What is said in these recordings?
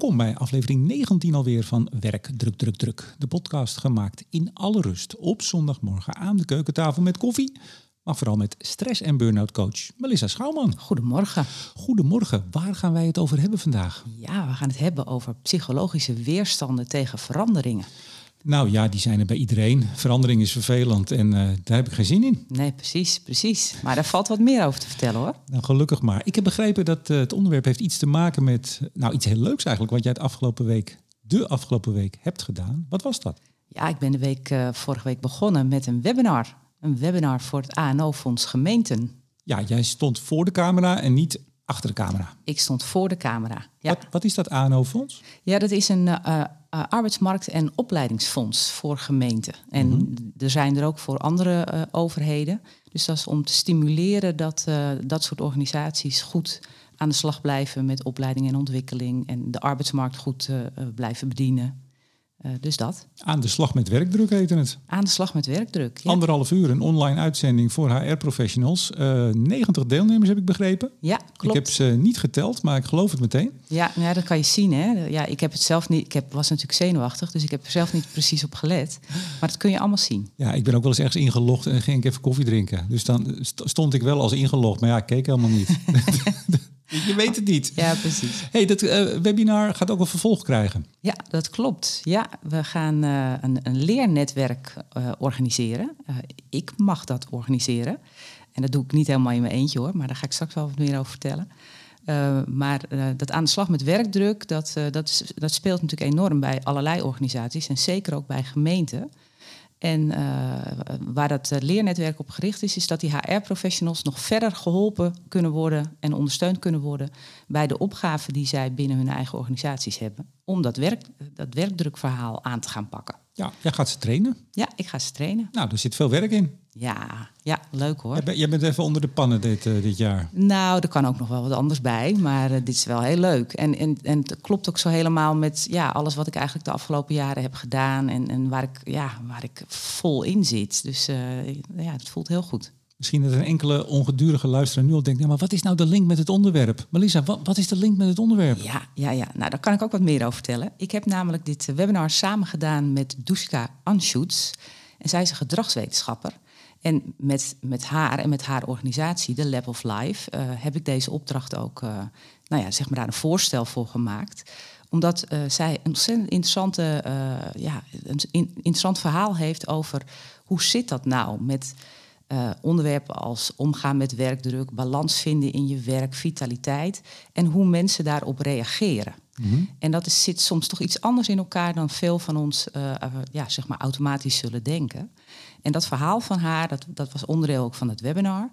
Welkom bij aflevering 19 alweer van Werk Druk Druk Druk. De podcast gemaakt in alle rust op zondagmorgen aan de keukentafel met koffie. Maar vooral met stress- en burn-out coach Melissa Schouwman. Goedemorgen. Goedemorgen, waar gaan wij het over hebben vandaag? Ja, we gaan het hebben over psychologische weerstanden tegen veranderingen. Nou ja, die zijn er bij iedereen. Verandering is vervelend en eh, daar heb ik geen zin in. Nee, precies, precies. Maar daar valt wat meer over te vertellen hoor. Nou, gelukkig maar. Ik heb begrepen dat eh, het onderwerp heeft iets te maken met, nou iets heel leuks eigenlijk, wat jij het afgelopen week, de afgelopen week hebt gedaan. Wat was dat? Ja, ik ben de week, eh, vorige week begonnen met een webinar. Een webinar voor het ANO-fonds Gemeenten. Ja, jij stond voor de camera en niet achter de camera. Ik stond voor de camera. Ja, Wat, wat is dat ANO-fonds? ja dat is een eh, arbeidsmarkt- en opleidingsfonds voor gemeenten. En er zijn er ook voor andere eh, overheden. Dus dat is om te stimuleren dat eh, dat soort organisaties goed aan de slag blijven met opleiding en ontwikkeling. En de arbeidsmarkt goed blijven bedienen. Eh, dus dat. Aan de slag met werkdruk heette het. Aan de slag met werkdruk. Ja, Anderhalf uur een online uitzending voor HR-professionals. Eh 90 deelnemers heb ik begrepen. ja Ik klopt. heb ze niet geteld, maar ik geloof het meteen. Ja, nou ja, dat kan je zien. Hè. Ja, ik heb het zelf niet. Ik heb, was natuurlijk zenuwachtig, dus ik heb er zelf niet precies op gelet. Maar dat kun je allemaal zien. Ja, ik ben ook wel eens ergens ingelogd en ging ik even koffie drinken. Dus dan st- stond ik wel als ingelogd, maar ja, ik keek helemaal niet. Je weet het niet. Ja, precies. hey, dat eh, webinar gaat ook een vervolg krijgen. Ja, dat klopt. Ja, we gaan eh, een, een leernetwerk eh, organiseren. Ik mag dat organiseren. En dat doe ik niet helemaal in mijn eentje hoor, maar daar ga ik straks wel wat meer over vertellen. Maar dat aan de slag met werkdruk, dat, dat, dat speelt natuurlijk enorm bij allerlei organisaties en zeker ook bij gemeenten. En eh, waar dat eh, leernetwerk op gericht is, is dat die HR-professionals nog verder geholpen kunnen worden en ondersteund kunnen worden bij de opgaven die zij binnen hun eigen organisaties hebben. Om dat, werk, dat werkdrukverhaal aan te gaan pakken. Ja, jij gaat ze trainen. Ja, ik ga ze trainen. Nou, er zit veel werk in. Ja, ja leuk hoor. Jij, bent- even onder de pannen dit, eh, dit jaar. Nou, er kan ook nog wel wat anders bij, maar eh, dit is wel heel leuk. En, en, en het klopt ook zo helemaal met ja, alles wat ik eigenlijk de afgelopen jaren heb gedaan en, en waar, ik, ja, waar ik vol in zit. Dus eh, ja, het voelt heel goed. Misschien dat een enkele ongedurige luisteraar nu al denkt... Nou, maar wat is nou de link met het onderwerp? Melissa, wat, wat is de link met het onderwerp? Ja, ja, ja. Nou, daar kan ik ook wat meer over vertellen. Ik heb namelijk dit webinar samen gedaan met Dushka Anschutz. En zij is een gedragswetenschapper. En met, met haar en met haar organisatie, de Lab of Life, eh, heb ik deze opdracht ook, eh, nou ja, zeg maar daar een voorstel voor gemaakt. Omdat eh, zij een ontzettend interessante, ja, een in- interessant verhaal heeft over hoe zit dat nou met onderwerpen als omgaan met werkdruk, balans vinden in je werk, vitaliteit en hoe mensen daarop reageren. En dat is, zit soms toch iets anders in elkaar dan veel van ons ja, zeg maar automatisch zullen denken. En dat verhaal van haar, dat, dat was onderdeel ook van het webinar.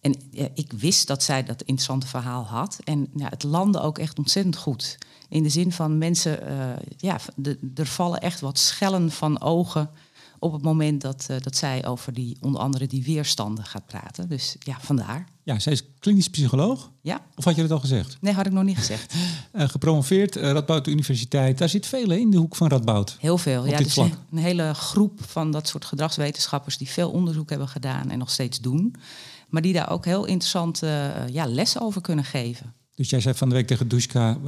En ik wist dat zij dat interessante verhaal had. En ja, het landde ook echt ontzettend goed. In de zin van mensen, eh, ja, de, er vallen echt wat schellen van ogen op het moment dat, eh, dat zij over die, onder andere die weerstanden gaat praten. Dus ja, vandaar. Ja, zij is klinisch psycholoog. Ja, Of had je dat al gezegd? nee, had ik nog niet gezegd. Eh, gepromoveerd, eh, Radboud Universiteit. Daar zit veel hè, in de hoek van Radboud. Heel veel. Op ja, dit vlak. een, hele groep van dat soort gedragswetenschappers die veel onderzoek hebben gedaan en nog steeds doen. Maar die daar ook heel interessante ja, les over kunnen geven. Dus jij zei van de week tegen Dushka...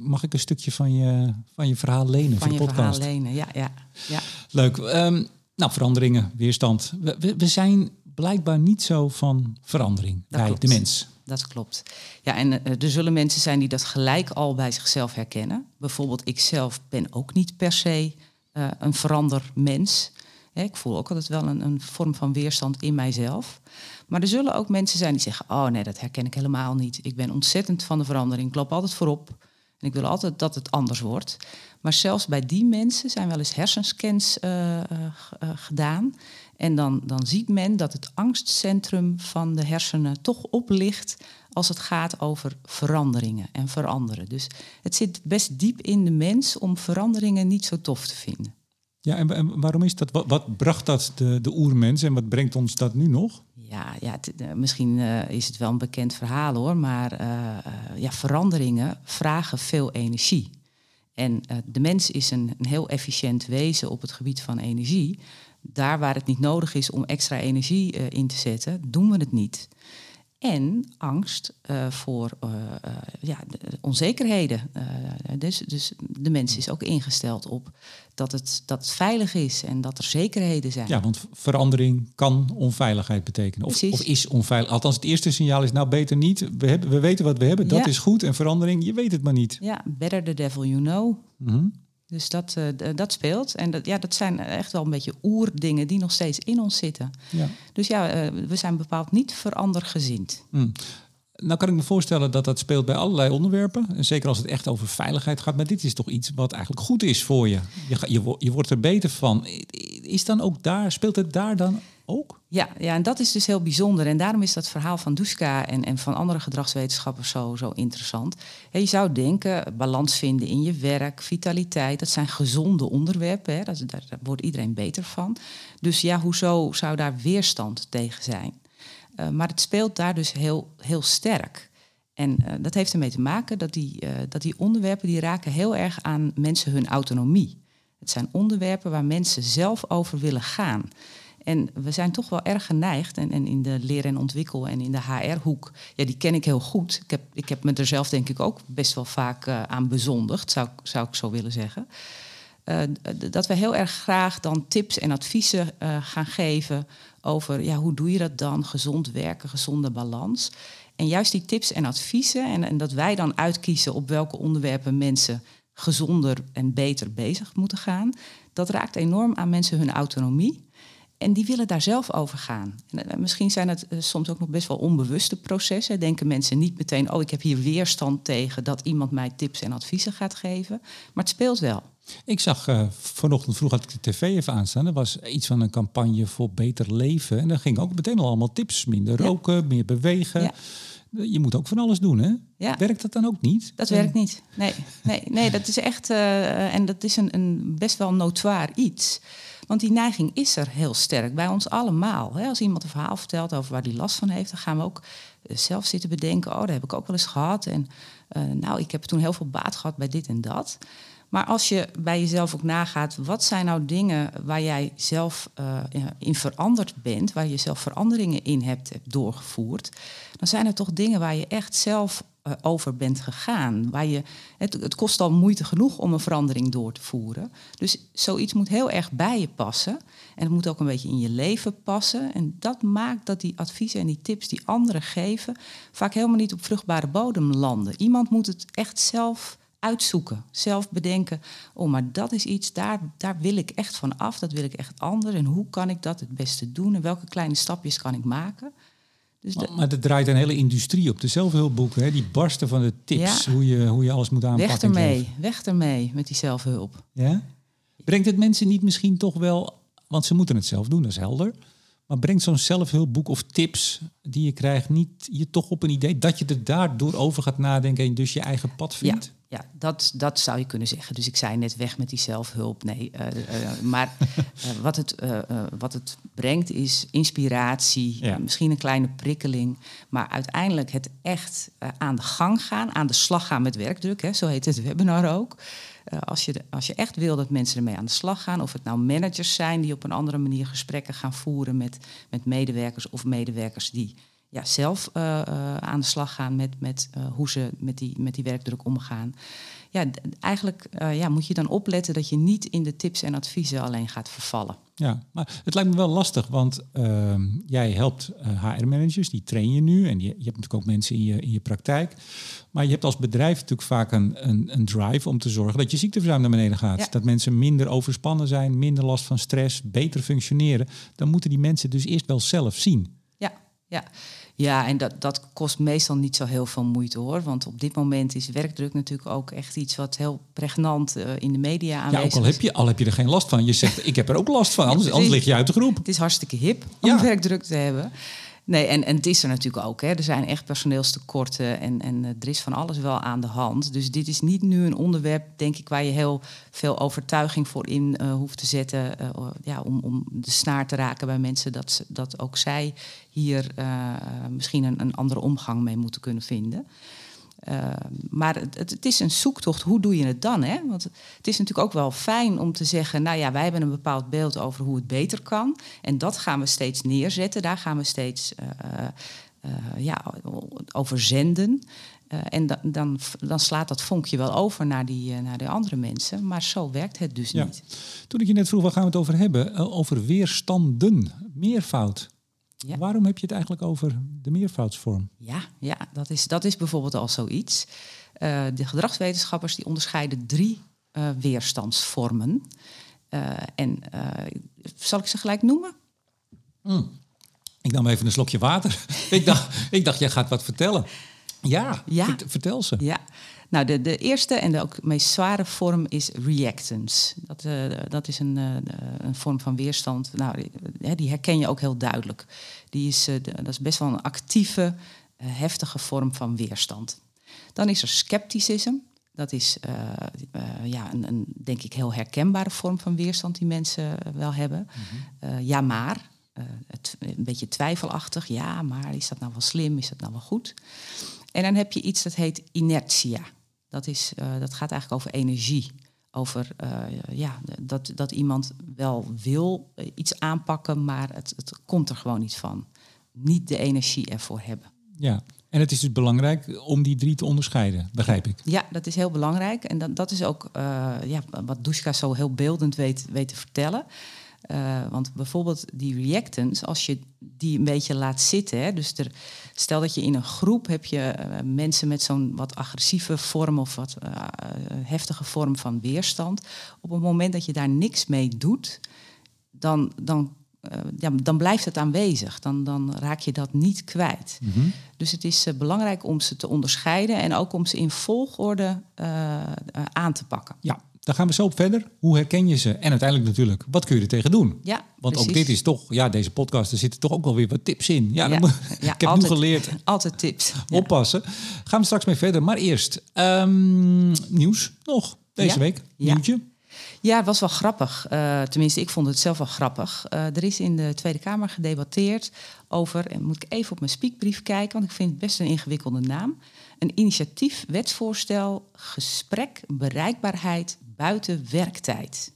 mag ik een stukje van je, van je verhaal lenen Van voor je de verhaal podcast? lenen. Ja, ja, ja. Leuk. Ehm, nou, veranderingen, weerstand. We, we, we zijn blijkbaar niet zo van verandering bij klopt. de mens. Dat klopt. Ja, en eh, er zullen mensen zijn die dat gelijk al bij zichzelf herkennen. Bijvoorbeeld, ik zelf ben ook niet per se eh, een verandermens. Ik voel ook altijd wel een, een vorm van weerstand in mijzelf. Maar er zullen ook mensen zijn die zeggen: Oh nee, dat herken ik helemaal niet. Ik ben ontzettend van de verandering. Ik loop altijd voorop. En ik wil altijd dat het anders wordt. Maar zelfs bij die mensen zijn wel eens hersenscans eh, eh, eh, gedaan. En dan, dan ziet men dat het angstcentrum van de hersenen toch oplicht als het gaat over veranderingen en veranderen. Dus het zit best diep in de mens om veranderingen niet zo tof te vinden. Ja, en, waarom is dat? Wat, bracht dat de, de oermens en wat brengt ons dat nu nog? Ja, ja eh, misschien eh, is het wel een bekend verhaal hoor, maar eh, ja, veranderingen vragen veel energie. En de mens is een, een heel efficiënt wezen op het gebied van energie. Daar waar het niet nodig is om extra energie in te zetten, doen we het niet. En angst uh, voor uh, uh, ja, onzekerheden. dus, dus de mens is ook ingesteld op dat het, dat het veilig is en dat er zekerheden zijn. Ja, want verandering kan onveiligheid betekenen. Of, of is onveilig. Althans, het eerste signaal is nou beter niet. We, hebben, we weten wat we hebben, dat is goed. En verandering, je weet het maar niet. Ja, better the devil you know. Mm dus dat, uh, dat speelt. En dat, ja, dat zijn echt wel een beetje oerdingen die nog steeds in ons zitten. Ja. Dus ja, uh, we zijn bepaald niet verandergezind. Mm. Nou kan ik me voorstellen dat dat speelt bij allerlei onderwerpen. En zeker als het echt over veiligheid gaat. Maar dit is toch iets wat eigenlijk goed is voor je. Je, je, je wordt er beter van. Is dan ook daar, speelt het daar dan ook? Ja, ja, en dat is dus heel bijzonder. En daarom is dat verhaal van Duska en, en van andere gedragswetenschappers zo, zo interessant. je zou denken, balans vinden in je werk, vitaliteit, dat zijn gezonde onderwerpen. Hè, dat, daar, wordt iedereen beter van. Dus ja, hoezo zou daar weerstand tegen zijn? Uh, maar het speelt daar dus heel, heel sterk. En uh, dat heeft ermee te maken dat die, uh, dat die onderwerpen die raken heel erg aan mensen hun autonomie. Het zijn onderwerpen waar mensen zelf over willen gaan. En we zijn toch wel erg geneigd, en, en in de leer en ontwikkel en in de HR-hoek, ja, die ken ik heel goed. Ik heb, ik heb me er zelf denk ik ook best wel vaak uh, aan bezondigd, zou, zou ik zo willen zeggen. Uh, dat we heel erg graag dan tips en adviezen gaan geven over ja, hoe doe je dat dan? Gezond werken, gezonde balans. En juist die tips en adviezen, en, en dat wij dan uitkiezen op welke onderwerpen mensen gezonder en beter bezig moeten gaan, dat raakt enorm aan mensen hun autonomie. En die willen daar zelf over gaan. En eh, misschien zijn het eh, soms ook nog best wel onbewuste processen. Denken mensen niet meteen, oh, ik heb hier weerstand tegen dat iemand mij tips en adviezen gaat geven. Maar het speelt wel. Ik zag uh, vanochtend vroeg had ik de tv even aanstaan. Er was iets van een campagne voor beter leven. En daar ging ook meteen al allemaal tips. Minder roken, meer bewegen. Ja. Je moet ook van alles doen, hè? Ja. Werkt dat dan ook niet? Dat werkt niet. Nee, nee, nee dat is echt... Uh, en dat is een, een best wel notoir iets. Want die neiging is er heel sterk bij ons allemaal. Als iemand een verhaal vertelt over waar hij last van heeft, dan gaan we ook eh, zelf zitten bedenken: oh, dat heb ik ook wel eens gehad. En uh, nou, ik heb toen heel veel baat gehad bij dit en dat. Maar als je bij jezelf ook nagaat, wat zijn nou dingen waar jij zelf uh, in veranderd bent, waar je zelf veranderingen in hebt, hebt doorgevoerd, dan zijn er toch dingen waar je echt zelf uh, over bent gegaan. Waar je, het, het, kost al moeite genoeg om een verandering door te voeren. Dus zoiets moet heel erg bij je passen. En het moet ook een beetje in je leven passen. En dat maakt dat die adviezen en die tips die anderen geven... vaak helemaal niet op vruchtbare bodem landen. Iemand moet het echt zelf uitzoeken, zelf bedenken. Oh, maar dat is iets, daar, daar wil ik echt van af, dat wil ik echt anders. En hoe kan ik dat het beste doen en welke kleine stapjes kan ik maken? Dus maar, maar er draait een hele industrie op. De zelfhulpboeken, hè, die barsten van de tips, hoe, je, hoe je alles moet aanpakken. Weg ermee, weg ermee met die zelfhulp. Ja? Brengt het mensen niet misschien toch wel, want ze moeten het zelf doen, dat is helder. Maar brengt zo'n zelfhulpboek of tips die je krijgt niet je toch op een idee dat je er daardoor over gaat nadenken en dus je eigen pad vindt? Ja. Ja, dat, dat zou je kunnen zeggen. Dus ik zei net weg met die zelfhulp. Nee, uh, uh, maar uh, wat, het, wat het brengt is inspiratie, ja. misschien een kleine prikkeling. Maar uiteindelijk het echt aan de gang gaan, aan de slag gaan met werkdruk. Hè, zo heet het webinar ook. als, je, als je echt wil dat mensen ermee aan de slag gaan, of het nou managers zijn die op een andere manier gesprekken gaan voeren met, met medewerkers of medewerkers die ja, zelf uh, uh, aan de slag gaan met, met uh, hoe ze met die, met die werkdruk omgaan. Ja, eigenlijk ja, moet je dan opletten dat je niet in de tips en adviezen alleen gaat vervallen. Ja, maar het lijkt me wel lastig, want ehm, jij helpt HR-managers, die train je nu en je, je hebt natuurlijk ook mensen in je, in je praktijk. Maar je hebt als bedrijf natuurlijk vaak een, een, een drive om te zorgen dat je ziekteverzuim naar beneden gaat. Dat mensen minder overspannen zijn, minder last van stress, beter functioneren. Dan moeten die mensen dus eerst wel zelf zien. Ja, ja. Ja, en dat, dat kost meestal niet zo heel veel moeite hoor. Want op dit moment is werkdruk natuurlijk ook echt iets wat heel pregnant uh, in de media aanwezig is. Ja, ook al heb, je, al heb je er geen last van. Je zegt, ik heb er ook last van, anders, anders lig je uit de groep. Het is hartstikke hip om ja. werkdruk te hebben. Nee, en, en het is er natuurlijk ook. Hè. Er zijn echt personeelstekorten en, en er is van alles wel aan de hand. Dus dit is niet nu een onderwerp, denk ik, waar je heel veel overtuiging voor in uh, hoeft te zetten. Uh, ja, om, om de snaar te raken bij mensen dat, dat ook zij hier misschien een, een andere omgang mee moeten kunnen vinden. Uh, maar het, het, is een zoektocht. Hoe doe je het dan? Hè? Want het is natuurlijk ook wel fijn om te zeggen: Nou ja, wij hebben een bepaald beeld over hoe het beter kan. En dat gaan we steeds neerzetten. Daar gaan we steeds uh, ja, over zenden. en dan, dan, dan, slaat dat vonkje wel over naar die, naar de andere mensen. Maar zo werkt het dus niet. Toen ik je net vroeg, waar gaan we het over hebben? over weerstanden, meervoud. Ja. Waarom heb je het eigenlijk over de meervoudsvorm? Ja, ja dat, is, dat is bijvoorbeeld al zoiets. Uh, de gedragswetenschappers die onderscheiden drie uh, weerstandsvormen. Uh, en zal ik ze gelijk noemen? Mm. Ik nam even een slokje water. ik, dacht, ik dacht, jij gaat wat vertellen. Ja, ja. vertel ze. Ja, nou, de, de eerste en de ook meest zware vorm is reactance. Dat, uh, dat is een, uh, een vorm van weerstand. Nou, die, die, herken je ook heel duidelijk. Die is, uh, dat is best wel een actieve, heftige vorm van weerstand. Dan is er scepticism. Dat is ja, een, een, denk ik, heel herkenbare vorm van weerstand die mensen wel hebben. Mm ja, maar. Het, een beetje twijfelachtig. Ja, maar is dat nou wel slim? Is dat nou wel goed? En dan heb je iets dat heet inertia. Dat, is, uh, dat gaat eigenlijk over energie. Over uh, ja, dat, dat iemand wel wil uh, iets aanpakken, maar het, het komt er gewoon niet van. Niet de energie ervoor hebben. Ja, en het is dus belangrijk om die drie te onderscheiden, begrijp ik. Ja, dat is heel belangrijk. En dat, dat is ook ja, wat Dushka zo heel beeldend weet, weet te vertellen. Uh, want bijvoorbeeld die reactants, als je die een beetje laat zitten, hè, dus er, stel dat je in een groep heb je uh, mensen met zo'n wat agressieve vorm of wat uh, heftige vorm van weerstand. Op het moment dat je daar niks mee doet, dan, dan, ja, dan blijft het aanwezig. Dan, dan raak je dat niet kwijt. Mm -hmm. Dus het is belangrijk om ze te onderscheiden en ook om ze in volgorde aan te pakken. Ja, daar gaan we zo op verder. Hoe herken je ze? En uiteindelijk natuurlijk, wat kun je er tegen doen? Ja, Want ook dit is toch, ja, deze podcast, er zitten toch ook wel weer wat tips in. Ja, moet, ik heb altijd, nu geleerd. Altijd tips. Oppassen. Gaan we straks mee verder. Maar eerst, um, nieuws nog deze week. Nieuwtje. Ja, het was wel grappig. Uh, tenminste, ik vond het zelf wel grappig. Uh, er is in de Tweede Kamer gedebatteerd over, en moet ik even op mijn speakbrief kijken, want ik vind het best een ingewikkelde naam. Een initiatief, wetsvoorstel, gesprek, bereikbaarheid buiten werktijd.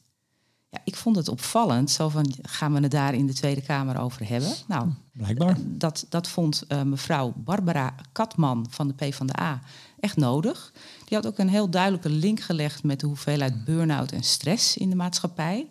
Ja, ik vond het opvallend. Zo van, gaan we het daar in de Tweede Kamer over hebben? Nou, blijkbaar. Dat, dat vond uh, mevrouw Barbara Katman van de PvdA echt nodig. Die had ook een heel duidelijke link gelegd met de hoeveelheid burn-out en stress in de maatschappij.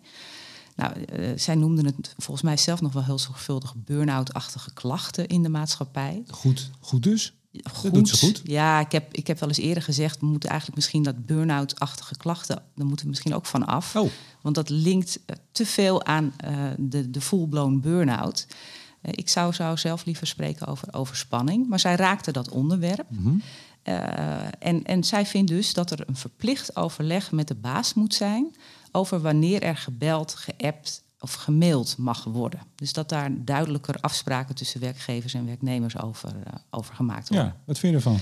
Nou, uh, zij noemden het volgens mij zelf nog wel heel zorgvuldig burn-out-achtige klachten in de maatschappij. Goed, goed dus goed. doet ze goed. Ja, ik heb, ik heb wel eens eerder gezegd, we moeten eigenlijk misschien dat burn-out-achtige klachten, daar moeten we misschien ook van af. Oh. Want dat linkt eh, te veel aan uh, de, de full-blown burn-out. Uh, ik zou, zou zelf liever spreken over overspanning, maar zij raakte dat onderwerp. Mm -hmm. en, en zij vindt dus dat er een verplicht overleg met de baas moet zijn over wanneer er gebeld, geappt of gemaild mag worden. Dus dat daar duidelijker afspraken tussen werkgevers en werknemers over, uh, over gemaakt worden. Ja, wat vind je ervan?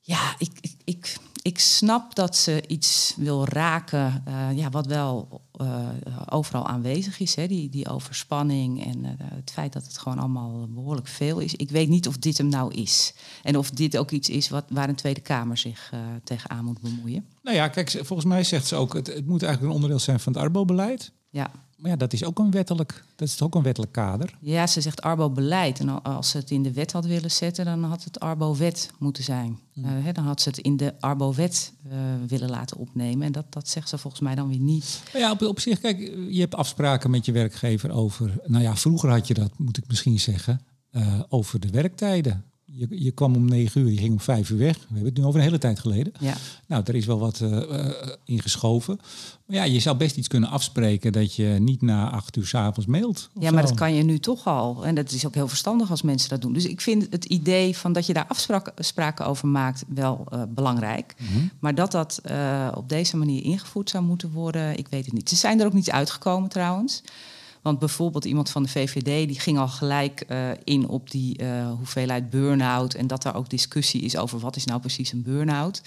Ja, ik, ik, ik, ik snap dat ze iets wil raken uh, ja, wat wel uh, overal aanwezig is. Hè, die, die overspanning en het feit dat het gewoon allemaal behoorlijk veel is. Ik weet niet of dit hem nou is. En of dit ook iets is wat, waar een Tweede Kamer zich tegenaan moet bemoeien. Nou ja, kijk, volgens mij zegt ze ook... het, het moet eigenlijk een onderdeel zijn van het Arbo-beleid. Ja. Maar ja, dat is ook een wettelijk, dat is ook een wettelijk kader. Ja, ze zegt Arbo-beleid. En als ze het in de wet had willen zetten, dan had het Arbo-wet moeten zijn. Uh, hè, dan had ze het in de Arbo-wet uh, willen laten opnemen. En dat, dat zegt ze volgens mij dan weer niet. Ja, op, op zich, kijk, je hebt afspraken met je werkgever over... Nou ja, vroeger had je dat, moet ik misschien zeggen, uh, over de werktijden. Je, je kwam om negen uur, je ging om vijf uur weg. We hebben het nu over een hele tijd geleden. Ja. Nou, er is wel wat uh, uh, ingeschoven. Maar ja, je zou best iets kunnen afspreken dat je niet na acht uur s'avonds mailt. Ja, maar dat kan je nu toch al. En dat is ook heel verstandig als mensen dat doen. Dus ik vind het idee van dat je daar afspraken over maakt wel uh, belangrijk. Mm -hmm. Maar dat dat op deze manier ingevoerd zou moeten worden, ik weet het niet. Ze zijn er ook niet uitgekomen trouwens. Want bijvoorbeeld iemand van de VVD die ging al gelijk uh, in op die uh, hoeveelheid burn-out. En dat er ook discussie is over wat is nou precies een burn-out.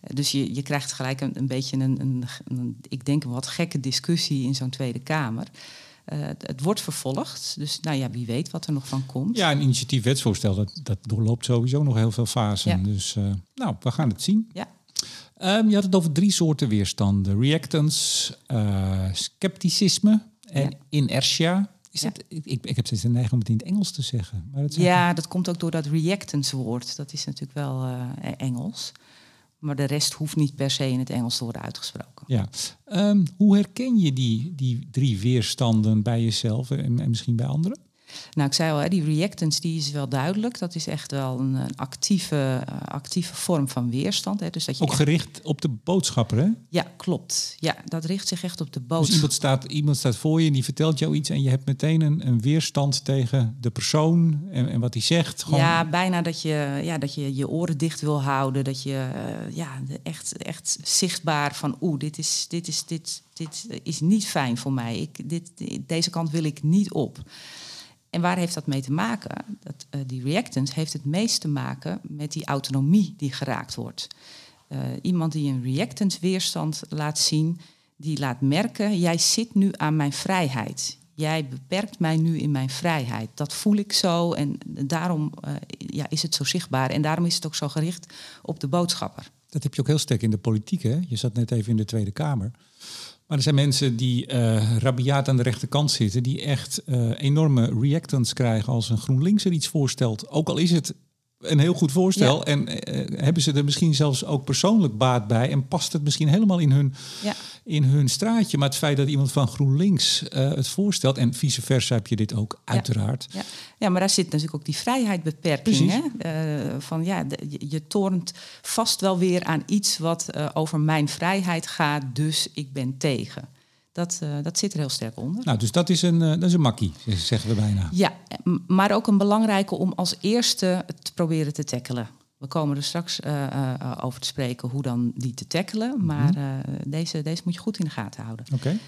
Dus je, je krijgt gelijk een, een beetje een, een, een, ik denk een wat gekke discussie in zo'n Tweede Kamer. het wordt vervolgd, dus nou ja, wie weet wat er nog van komt. Ja, een initiatief wetsvoorstel, dat, dat doorloopt sowieso nog heel veel fasen. Ja. Dus nou, we gaan het zien. Ja. Um, je had het over drie soorten weerstanden. Reactance, scepticisme en ja. inertia. Is dat, ik, ik heb steeds de neiging om het in het Engels te zeggen. Maar dat Ja, dat komt ook door dat reactance woord. Dat is natuurlijk wel eh, Engels. Maar de rest hoeft niet per se in het Engels te worden uitgesproken. Ja. Ehm, hoe herken je die, die drie weerstanden bij jezelf en, en misschien bij anderen? Nou, ik zei al, hè, die reactance die is wel duidelijk. Dat is echt wel een, een actieve, eh, actieve vorm van weerstand. Hè. Dus dat je Ook echt- gericht op de boodschapper, hè? Ja, klopt. Ja, dat richt zich echt op de Dus boodschap. iemand staat, iemand staat voor je en die vertelt jou iets en je hebt meteen een, een weerstand tegen de persoon en, en wat hij zegt. Gewoon, Ja, bijna dat je, ja, dat je je oren dicht wil houden. Dat je eh, ja, echt, echt zichtbaar van oeh, dit is, dit, is, dit, dit is niet fijn voor mij. Ik, dit, deze kant wil ik niet op. En waar heeft dat mee te maken? Dat, eh, die reactance heeft het meest te maken met die autonomie die geraakt wordt. Eh, iemand die een reactance weerstand laat zien, die laat merken, jij zit nu aan mijn vrijheid. Jij beperkt mij nu in mijn vrijheid. Dat voel ik zo en daarom eh, ja, is het zo zichtbaar. En daarom is het ook zo gericht op de boodschapper. Dat heb je ook heel sterk in de politiek, hè? Je zat net even in de Tweede Kamer. Maar er zijn mensen die eh rabiaat aan de rechterkant zitten, die echt eh, enorme reactants krijgen als een GroenLinks er iets voorstelt. Ook al is het een heel goed voorstel Ja. en eh, hebben ze er misschien zelfs ook persoonlijk baat bij en past het misschien helemaal in hun, Ja. in hun straatje. Maar het feit dat iemand van GroenLinks eh, het voorstelt en vice versa heb je dit ook uiteraard. Ja. ja, maar daar zit natuurlijk ook die vrijheidbeperking. Hè? Eh, van, ja, de- je, tornt vast wel weer aan iets wat eh, over mijn vrijheid gaat, dus ik ben tegen. Dat, eh, dat zit er heel sterk onder. Nou, dus dat is een, eh, dat is een makkie, zeggen we bijna. Ja, maar ook een belangrijke om als eerste te proberen te tackelen. We komen er straks eh, over te spreken hoe dan die te tackelen. Maar eh, deze, deze moet je goed in de gaten houden. Oké.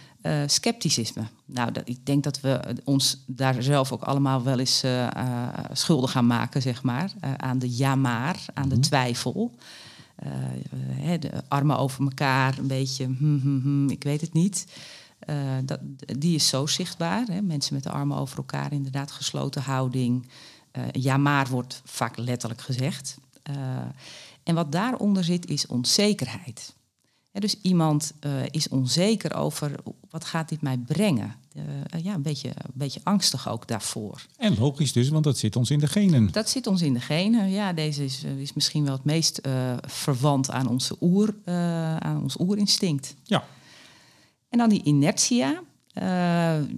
Scepticisme. Nou, dat, ik denk dat we ons daar zelf ook allemaal wel eens schuldig gaan maken, zeg maar. Aan de ja maar, aan de twijfel. Eh, hè, de armen over elkaar, een beetje, hm, hm, hm, ik weet het niet. Eh, dat, die is zo zichtbaar. Hè? Mensen met de armen over elkaar, inderdaad gesloten houding. Eh, ja maar wordt vaak letterlijk gezegd. Eh, en wat daaronder zit is onzekerheid. Hè, dus iemand is onzeker over wat gaat dit mij brengen. Ja, een beetje, een beetje angstig ook daarvoor. En logisch dus, want dat zit ons in de genen. Dat zit ons in de genen. Ja, deze is, is misschien wel het meest verwant aan, onze oer, aan ons oerinstinct. Ja. En dan die inertia. Eh,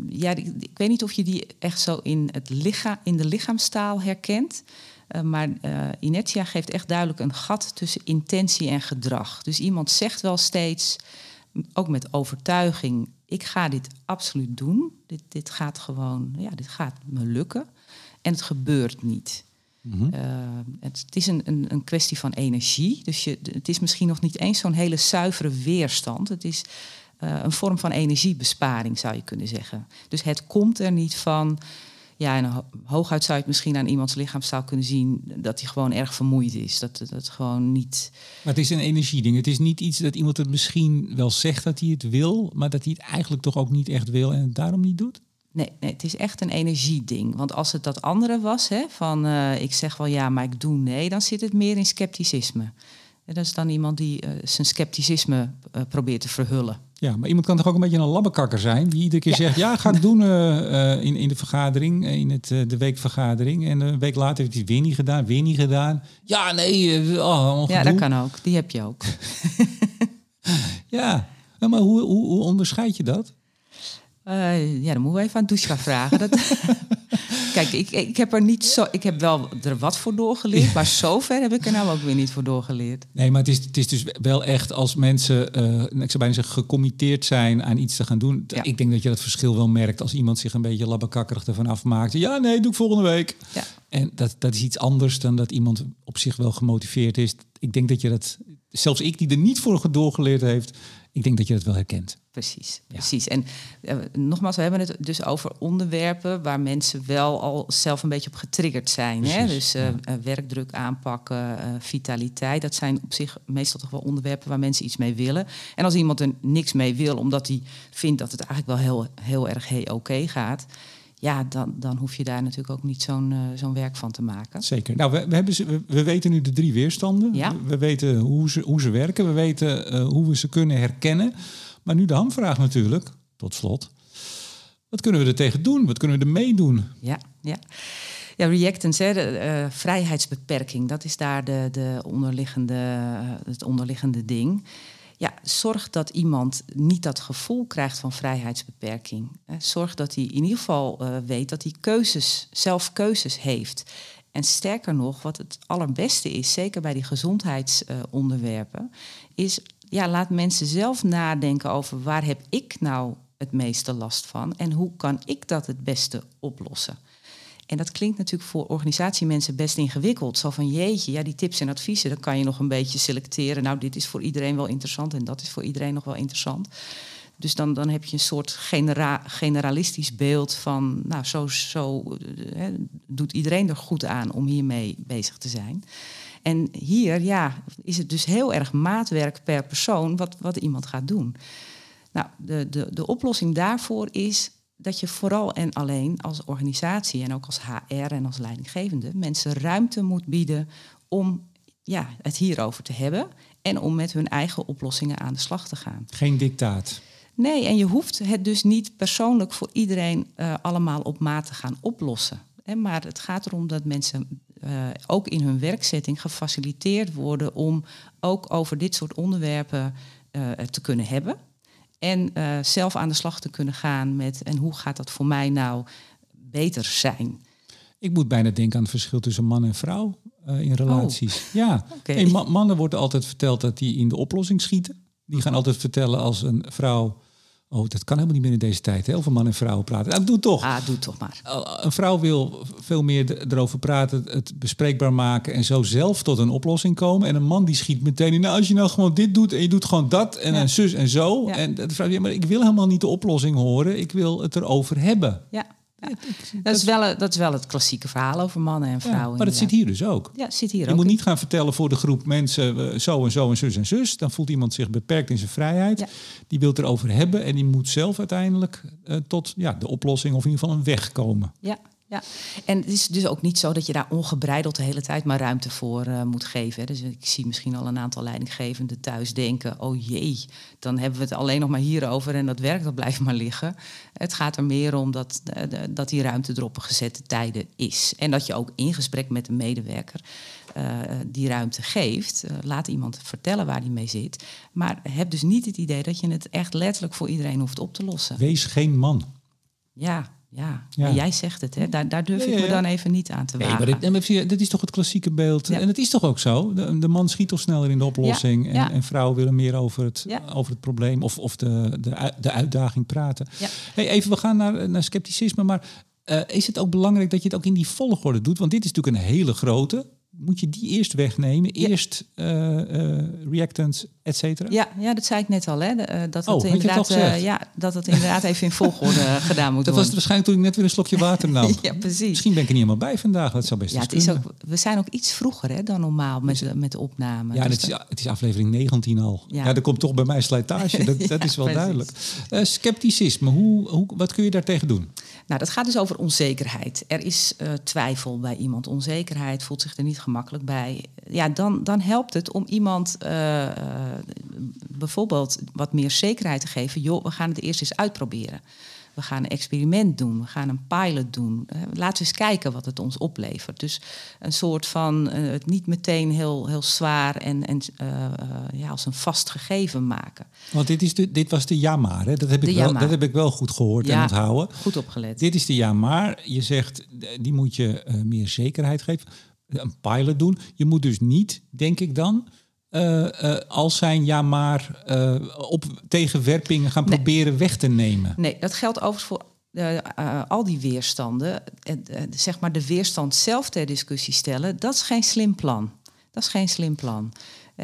ja, ik weet niet of je die echt zo in, het lichaam, in de lichaamstaal herkent. Eh, maar eh, inertia geeft echt duidelijk een gat tussen intentie en gedrag. Dus iemand zegt wel steeds, ook met overtuiging, ik ga dit absoluut doen. Dit, dit gaat gewoon, ja, dit gaat me lukken. En het gebeurt niet. Mhm. Het, het is een, een, een kwestie van energie. Dus je, het is misschien nog niet eens zo'n hele zuivere weerstand. Het is eh, een vorm van energiebesparing, zou je kunnen zeggen. Dus het komt er niet van. Ja, en ho- hooguit zou je het misschien aan iemands lichaamstaal kunnen zien dat hij gewoon erg vermoeid is. Dat dat het gewoon niet. Maar het is een energieding. Het is niet iets dat iemand het misschien wel zegt dat hij het wil, maar dat hij het eigenlijk toch ook niet echt wil en het daarom niet doet? Nee, nee, het is echt een energieding. Want als het dat andere was, hè, van eh, ik zeg wel ja, maar ik doe nee, dan zit het meer in scepticisme. En dat is dan iemand die eh, zijn scepticisme eh, probeert te verhullen. Ja, maar iemand kan toch ook een beetje een labbekakker zijn die iedere keer zegt, ja, ga ik doen eh, in, in de vergadering, in het, de weekvergadering. En een week later heeft hij het weer niet gedaan, weer niet gedaan. Ja, nee, oh, Ja, dat kan ook. Die heb je ook. Ja, Nou, maar hoe, hoe, hoe onderscheid je dat? Eh, ja, dan moeten we even aan Dushka vragen. Dat... Kijk, ik, ik heb er niet zo. Ik heb wel er wat voor doorgeleerd, maar zover heb ik er nou ook weer niet voor doorgeleerd. Nee, maar het is, het is dus wel echt als mensen, eh, ik zou bijna zeggen, gecommitteerd zijn aan iets te gaan doen. Ja. Ik denk dat je dat verschil wel merkt als iemand zich een beetje labbekakkerig ervan afmaakt. Ja, nee, doe ik volgende week. Ja. En dat, dat is iets anders dan dat iemand op zich wel gemotiveerd is. Ik denk dat je dat, zelfs ik die er niet voor doorgeleerd heeft, ik denk dat je dat wel herkent. Precies, precies. En eh, nogmaals, we hebben het dus over onderwerpen waar mensen wel al zelf een beetje op getriggerd zijn. Hè? Dus eh, eh, werkdruk aanpakken, vitaliteit, dat zijn op zich meestal toch wel onderwerpen waar mensen iets mee willen. En als iemand er niks mee wil, omdat hij vindt dat het eigenlijk wel heel, heel erg hey, oké gaat, ja, dan, dan hoef je daar natuurlijk ook niet zo'n eh, zo'n werk van te maken. Zeker. Nou, we, we, hebben ze, we, we weten nu de drie weerstanden. Ja. We, we weten hoe ze, hoe ze werken. We weten eh, hoe we ze kunnen herkennen. Maar nu de hamvraag natuurlijk, tot slot. Wat kunnen we er tegen doen? Wat kunnen we er mee doen? Ja, ja. Ja, reactance, hè, de, eh, vrijheidsbeperking, dat is daar de, de onderliggende, het onderliggende ding. Ja, zorg dat iemand niet dat gevoel krijgt van vrijheidsbeperking. Zorg dat hij in ieder geval eh, weet dat hij keuzes, zelf keuzes heeft. En sterker nog, wat het allerbeste is, zeker bij die gezondheidsonderwerpen, is ja, laat mensen zelf nadenken over waar heb ik nou het meeste last van en hoe kan ik dat het beste oplossen. En dat klinkt natuurlijk voor organisatiemensen best ingewikkeld. Zo van jeetje, ja, die tips en adviezen, dan kan je nog een beetje selecteren. Nou, dit is voor iedereen wel interessant en dat is voor iedereen nog wel interessant. Dus dan, dan heb je een soort genera generalistisch beeld van, nou, zo, zo hè, doet iedereen er goed aan om hiermee bezig te zijn. En hier, ja, is het dus heel erg maatwerk per persoon wat, wat iemand gaat doen. Nou, de, de, de oplossing daarvoor is dat je vooral en alleen als organisatie en ook als HR en als leidinggevende mensen ruimte moet bieden om ja, het hierover te hebben en om met hun eigen oplossingen aan de slag te gaan. Geen dictaat. Nee, en je hoeft het dus niet persoonlijk voor iedereen uh, allemaal op maat te gaan oplossen. Hè, maar het gaat erom dat mensen uh, ook in hun werkzetting gefaciliteerd worden om ook over dit soort onderwerpen uh, te kunnen hebben. En uh, zelf aan de slag te kunnen gaan met en hoe gaat dat voor mij nou beter zijn. Ik moet bijna denken aan het verschil tussen man en vrouw uh, in relaties. Oh. Ja, okay. ma mannen wordt altijd verteld dat die in de oplossing schieten. Die gaan altijd vertellen als een vrouw Oh, dat kan helemaal niet meer in deze tijd. Heel veel mannen en vrouwen praten. Nou, doe toch. Ah, doe toch maar. Een vrouw wil veel meer erover praten, het bespreekbaar maken en zo zelf tot een oplossing komen. En een man die schiet meteen in. Nou, als je nou gewoon dit doet en je doet gewoon dat en een zus en zo. Ja. En de vrouw, ja, maar ik wil helemaal niet de oplossing horen. Ik wil het erover hebben. Ja. Dat, is wel, dat is wel het klassieke verhaal over mannen en vrouwen. Ja, maar dat zit hier dus ook. Ja, zit hier je ook. moet niet gaan vertellen voor de groep mensen zo en zo en zus en zus. Dan voelt iemand zich beperkt in zijn vrijheid. Ja. Die wil het erover hebben en die moet zelf uiteindelijk uh, tot ja, de oplossing of in ieder geval een weg komen. Ja, ja, en het is dus ook niet zo dat je daar ongebreideld de hele tijd maar ruimte voor uh, moet geven. Dus ik zie misschien al een aantal leidinggevenden thuis denken: oh jee, dan hebben we het alleen nog maar hierover en dat werk dat blijft maar liggen. Het gaat er meer om dat, uh, dat die ruimte er op een gezette tijden is. En dat je ook in gesprek met de medewerker uh, die ruimte geeft. laat iemand vertellen waar die mee zit. Maar heb dus niet het idee dat je het echt letterlijk voor iedereen hoeft op te lossen. Wees geen man. Ja, ja, ja. jij zegt het, hè? Daar, daar durf ja, ja, ik me dan even niet aan te wagen. Nee, maar dit, dit is toch het klassieke beeld. En het is toch ook zo? De, de man schiet toch sneller in de oplossing. En, en, vrouwen willen meer over het, over het probleem of, of de, de, de uitdaging praten. Hey, even, we gaan naar, naar scepticisme. Maar uh, is het ook belangrijk dat je het ook in die volgorde doet? Want dit is natuurlijk een hele grote moet je die eerst wegnemen? Eerst uh, uh, reactants, et cetera? Ja, ja, dat zei ik net al. Hè, uh, dat, het oh, inderdaad, ja, dat het inderdaad even in volgorde gedaan moet dat worden. Dat was waarschijnlijk toen ik net weer een slokje water nam. ja, precies. Misschien ben ik er niet helemaal bij vandaag. Dat zou best ja, het is ook, We zijn ook iets vroeger hè, dan normaal met, met de opname. Ja, dus het, is, het is aflevering 19 al. Ja, ja er komt toch bij mij slijtage. Dat, dat is wel duidelijk. scepticisme, hoe, hoe, wat kun je daartegen doen? Nou, dat gaat dus over onzekerheid. Er is uh, twijfel bij iemand. Onzekerheid voelt zich er niet gemakkelijk bij. Ja, dan, dan helpt het om iemand uh, uh, bijvoorbeeld wat meer zekerheid te geven. Joh, we gaan het eerst eens uitproberen. We gaan een experiment doen, we gaan een pilot doen. Laten we eens kijken wat het ons oplevert. Dus een soort van het niet meteen heel, heel zwaar en, en ja, als een vast gegeven maken. Want dit, is de, dit was de ja maar, hè? Dat, heb ik wel, dat heb ik wel goed gehoord ja, en onthouden. Goed opgelet. Dit is de ja maar. Je zegt, die moet je uh, meer zekerheid geven. Een pilot doen. Je moet dus niet, denk ik dan, uh, uh, als zijn ja maar uh, op tegenwerpingen gaan nee. proberen weg te nemen. Nee, dat geldt overigens voor al die weerstanden. zeg maar de weerstand zelf ter discussie stellen, dat is geen slim plan. Dat is geen slim plan.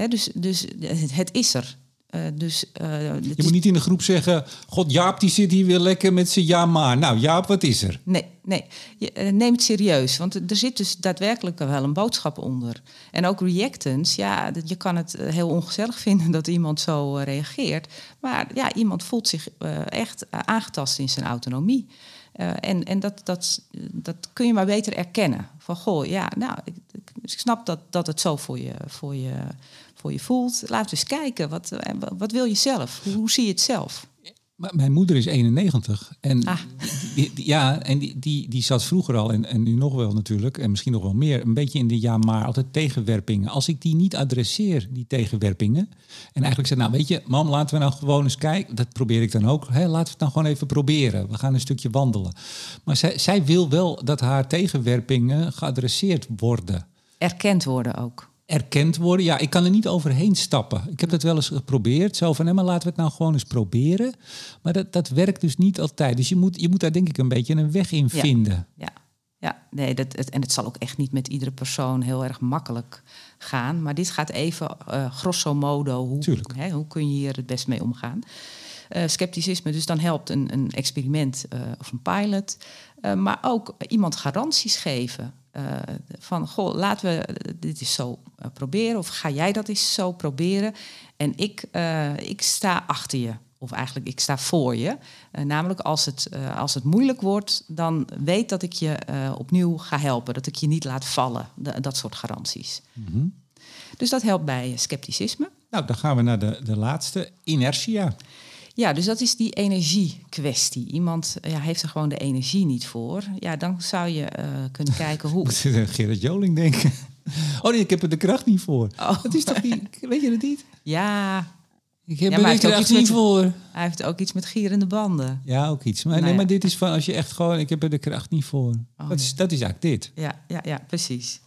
dus, dus het is er. Uh, dus, uh, je moet niet in de groep zeggen: God, Jaap die zit hier weer lekker met zijn ja maar. Nou, Jaap, wat is er? Nee, nee. Je, uh, neem het serieus, want er zit dus daadwerkelijk wel een boodschap onder. En ook reactance, ja, je kan het heel ongezellig vinden dat iemand zo reageert. Maar ja, iemand voelt zich echt aangetast in zijn autonomie. en en dat, dat, dat kun je maar beter erkennen. Van goh, ja, nou, ik, ik snap dat, dat het zo voor je, voor je voor je voelt. Laten we eens kijken, wat, wat wil je zelf? Hoe, hoe zie je het zelf? Maar mijn moeder is 91 en Ah. die, die- ja, en die, die, die zat vroeger al en, en nu nog wel natuurlijk en misschien nog wel meer een beetje in de ja maar altijd tegenwerpingen. Als ik die niet adresseer, die tegenwerpingen, en eigenlijk zeg nou weet je, mam, laten we nou gewoon eens kijken. Dat probeer ik dan ook. Hè, laten we het nou gewoon even proberen. We gaan een stukje wandelen. Maar zij, zij wil wel dat haar tegenwerpingen geadresseerd worden Erkend worden ook. Erkend worden. Ja, ik kan er niet overheen stappen. Ik heb dat wel eens geprobeerd. Zo van, nee, maar laten we het nou gewoon eens proberen. Maar dat, dat werkt dus niet altijd. Dus je moet, je moet daar denk ik een beetje een weg in Ja. vinden. Ja, ja nee, dat, het, en het zal ook echt niet met iedere persoon heel erg makkelijk gaan. Maar dit gaat even eh, grosso modo, hoe, hè, hoe kun je hier het best mee omgaan? Eh, scepticisme, dus dan helpt een, een experiment eh, of een pilot. Maar ook iemand garanties geven. Eh, van, goh, laten we dit eens zo eh, proberen. Of ga jij dat eens zo proberen? En ik, eh, ik sta achter je. Of eigenlijk, ik sta voor je. Namelijk, als het, als het moeilijk wordt, dan weet dat ik je opnieuw ga helpen. Dat ik je niet laat vallen. Da- dat soort garanties. Mhm. Dus dat helpt bij scepticisme. Nou, dan gaan we naar de, de laatste, inertia. Ja, dus dat is die energiekwestie. Iemand ja, heeft er gewoon de energie niet voor. Ja, dan zou je eh, kunnen kijken hoe. Moet aan Gerrit Joling denken. Oh nee, ik heb er de kracht niet voor. Oh. Dat is toch niet, weet je dat niet? Ja, Ik heb Ja, er de kracht met- niet voor. hij heeft ook iets met gierende banden. Ja, ook iets. Maar, Nou nee, ja. maar dit is van als je echt gewoon, ik heb er de kracht niet voor. Oh, dat, is, dat is eigenlijk dit. Ja, ja, ja, precies.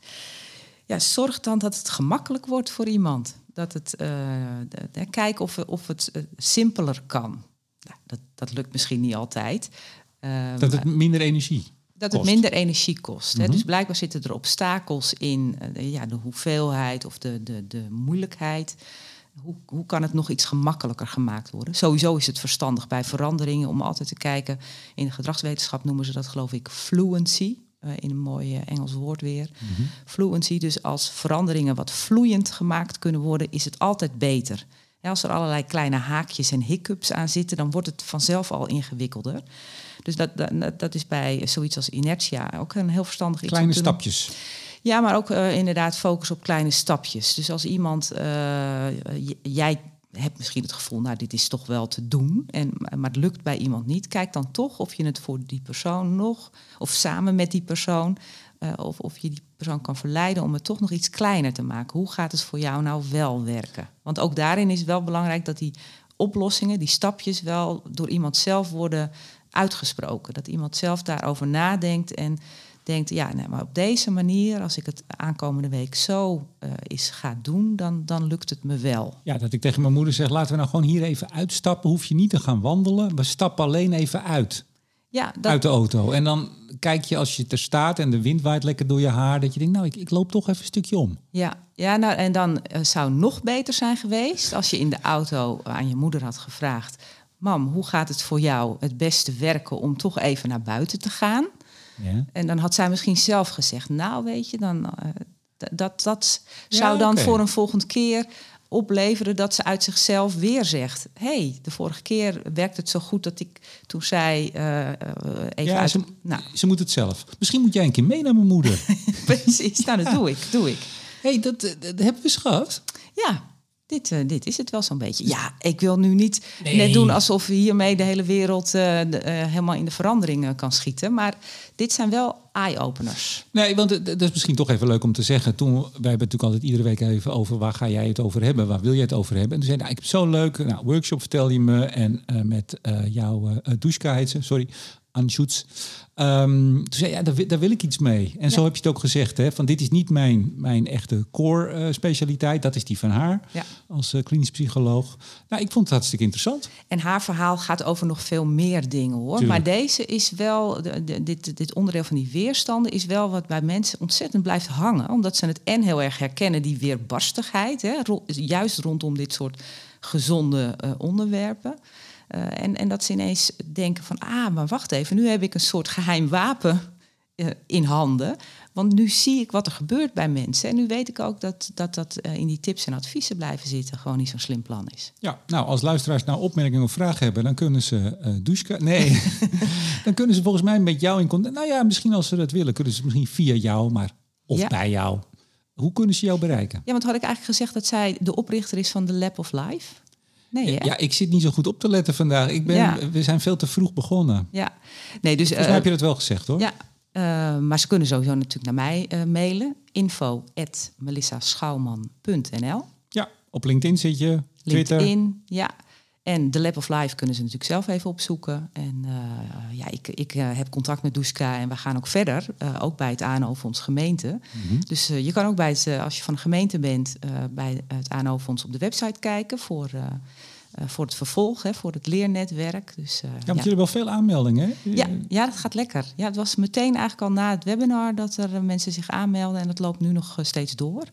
Ja, zorg dan dat het gemakkelijk wordt voor iemand. Dat het, eh, de- de- kijk of, of het eh, simpeler kan. Nou, dat, dat lukt misschien niet altijd. Eh, Dat het minder energie dat het kost. minder energie kost. hè. Mhm. Dus blijkbaar zitten er obstakels in eh, ja, de hoeveelheid of de, de, de moeilijkheid. Hoe, hoe kan het nog iets gemakkelijker gemaakt worden? Sowieso is het verstandig bij veranderingen om altijd te kijken. In de gedragswetenschap noemen ze dat geloof ik fluency. Eh, in een mooi eh, Engels woord weer. Mhm. Fluency, dus als veranderingen wat vloeiend gemaakt kunnen worden, is het altijd beter. Ja, als er allerlei kleine haakjes en hiccups aan zitten, dan wordt het vanzelf al ingewikkelder. Dus dat, dat, dat is bij zoiets als inertia ook een heel verstandig iets. Kleine stapjes. Ja, maar ook eh, inderdaad focus op kleine stapjes. Dus als iemand, jij hebt misschien het gevoel, nou dit is toch wel te doen, en, maar het lukt bij iemand niet, kijk dan toch of je het voor die persoon nog, of samen met die persoon, eh, of, of je die persoon kan verleiden om het toch nog iets kleiner te maken. Hoe gaat het voor jou nou wel werken? Want ook daarin is wel belangrijk dat die oplossingen, die stapjes, wel door iemand zelf worden uitgesproken. Dat iemand zelf daarover nadenkt en denkt, ja, nee, maar op deze manier, als ik het aankomende week zo eh is ga doen, dan, dan lukt het me wel. Ja, dat ik tegen mijn moeder zeg, laten we nou gewoon hier even uitstappen. Hoef je niet te gaan wandelen. We stappen alleen even uit, Ja, dat, uit de auto. En dan kijk je als je er staat en de wind waait lekker door je haar. Dat je denkt, nou, ik, ik loop toch even een stukje om. Ja, ja nou, en dan eh, zou nog beter zijn geweest als je in de auto aan je moeder had gevraagd: Mam, hoe gaat het voor jou het beste werken om toch even naar buiten te gaan? Ja. En dan had zij misschien zelf gezegd: Nou, weet je, dan, eh, dat, dat Ja, zou dan voor een volgende keer opleveren dat ze uit zichzelf weer zegt: hey, de vorige keer werkte het zo goed dat ik toen zij eh, eh, even Ja, uit. ze, Nou, ze moet het zelf. Misschien moet jij een keer mee naar mijn moeder. precies. Nou, dat doe ik. Doe ik. hey, dat, dat hebben we gehad. Ja, dit, eh, dit is het wel zo'n beetje. Ja, ik wil nu niet Nee. net doen alsof hiermee de hele wereld eh, de- eh, helemaal in de verandering kan schieten. Maar dit zijn wel eye-openers. Nee, want dat is misschien toch even leuk om te zeggen. Toen, wij hebben natuurlijk altijd iedere week even over waar ga jij het over hebben, waar wil jij het over hebben. En toen zei nou, ik heb zo'n leuk nou, workshop, vertel je me. En met jouw ze, sorry, Anshoots. Ehm toen zei ja, daar, wil- daar wil ik iets mee. En zo heb je het ook gezegd, hè, van dit is niet mijn, mijn echte core eh, specialiteit. Dat is die van haar Ja. als eh, klinisch psycholoog. Nou, ik vond het hartstikke interessant. En haar verhaal gaat over nog veel meer dingen hoor. Tuurlijk. Maar deze is wel, de, de- dit, dit onderdeel van die weerstanden is wel wat bij mensen ontzettend blijft hangen. Omdat ze het en heel erg herkennen, die weerbarstigheid. Hè, ro- juist rondom dit soort gezonde eh, onderwerpen. Eh, en, en dat ze ineens denken van, ah, maar wacht even, nu heb ik een soort geheim wapen eh, in handen. Want nu zie ik wat er gebeurt bij mensen. En nu weet ik ook dat dat, dat eh, in die tips en adviezen blijven zitten gewoon niet zo'n slim plan is. Ja, nou, als luisteraars nou opmerkingen of vragen hebben, dan kunnen ze Dushka... Nee, dan kunnen ze volgens mij met jou in contact... Nou ja, misschien als ze dat willen, kunnen ze misschien via jou, maar... Of Ja. bij jou. Hoe kunnen ze jou bereiken? Ja, want had ik eigenlijk gezegd dat zij de oprichter is van de Lab of Life? Nee, hè? Ja, ik zit niet zo goed op te letten vandaag. Ik ben, Ja. We zijn veel te vroeg begonnen. Ja. Nee, dus, Volgens mij eh, heb je dat wel gezegd hoor. Ja, eh, maar ze kunnen sowieso natuurlijk naar mij eh, mailen. Info melissaschouwman.nl Ja, op LinkedIn zit je, Twitter. LinkedIn, ja. En de Lab of Life kunnen ze natuurlijk zelf even opzoeken. En eh, ja, ik, ik eh, heb contact met Duska en we gaan ook verder. eh, ook bij het ANO-fonds gemeente. Mhm. Dus je kan ook bij het, als je van de gemeente bent, bij het ANO-fonds op de website kijken voor, voor het vervolg, hè, voor het leernetwerk. Dus, Ja, want ja. jullie hebben wel veel aanmeldingen. hè? Ja, ja, dat gaat lekker. Ja, het was meteen eigenlijk al na het webinar dat er mensen zich aanmelden. En dat loopt nu nog steeds door.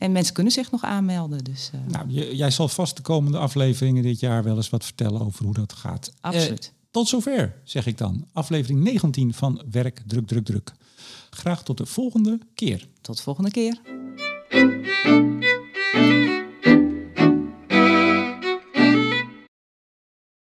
En mensen kunnen zich nog aanmelden. Dus eh, Nou, jij zal vast de komende afleveringen dit jaar wel eens wat vertellen over hoe dat gaat. absoluut. Eh, tot zover, zeg ik dan. Aflevering 19 van Werk, Druk, Druk, Druk. Graag tot de volgende keer. Tot de volgende keer.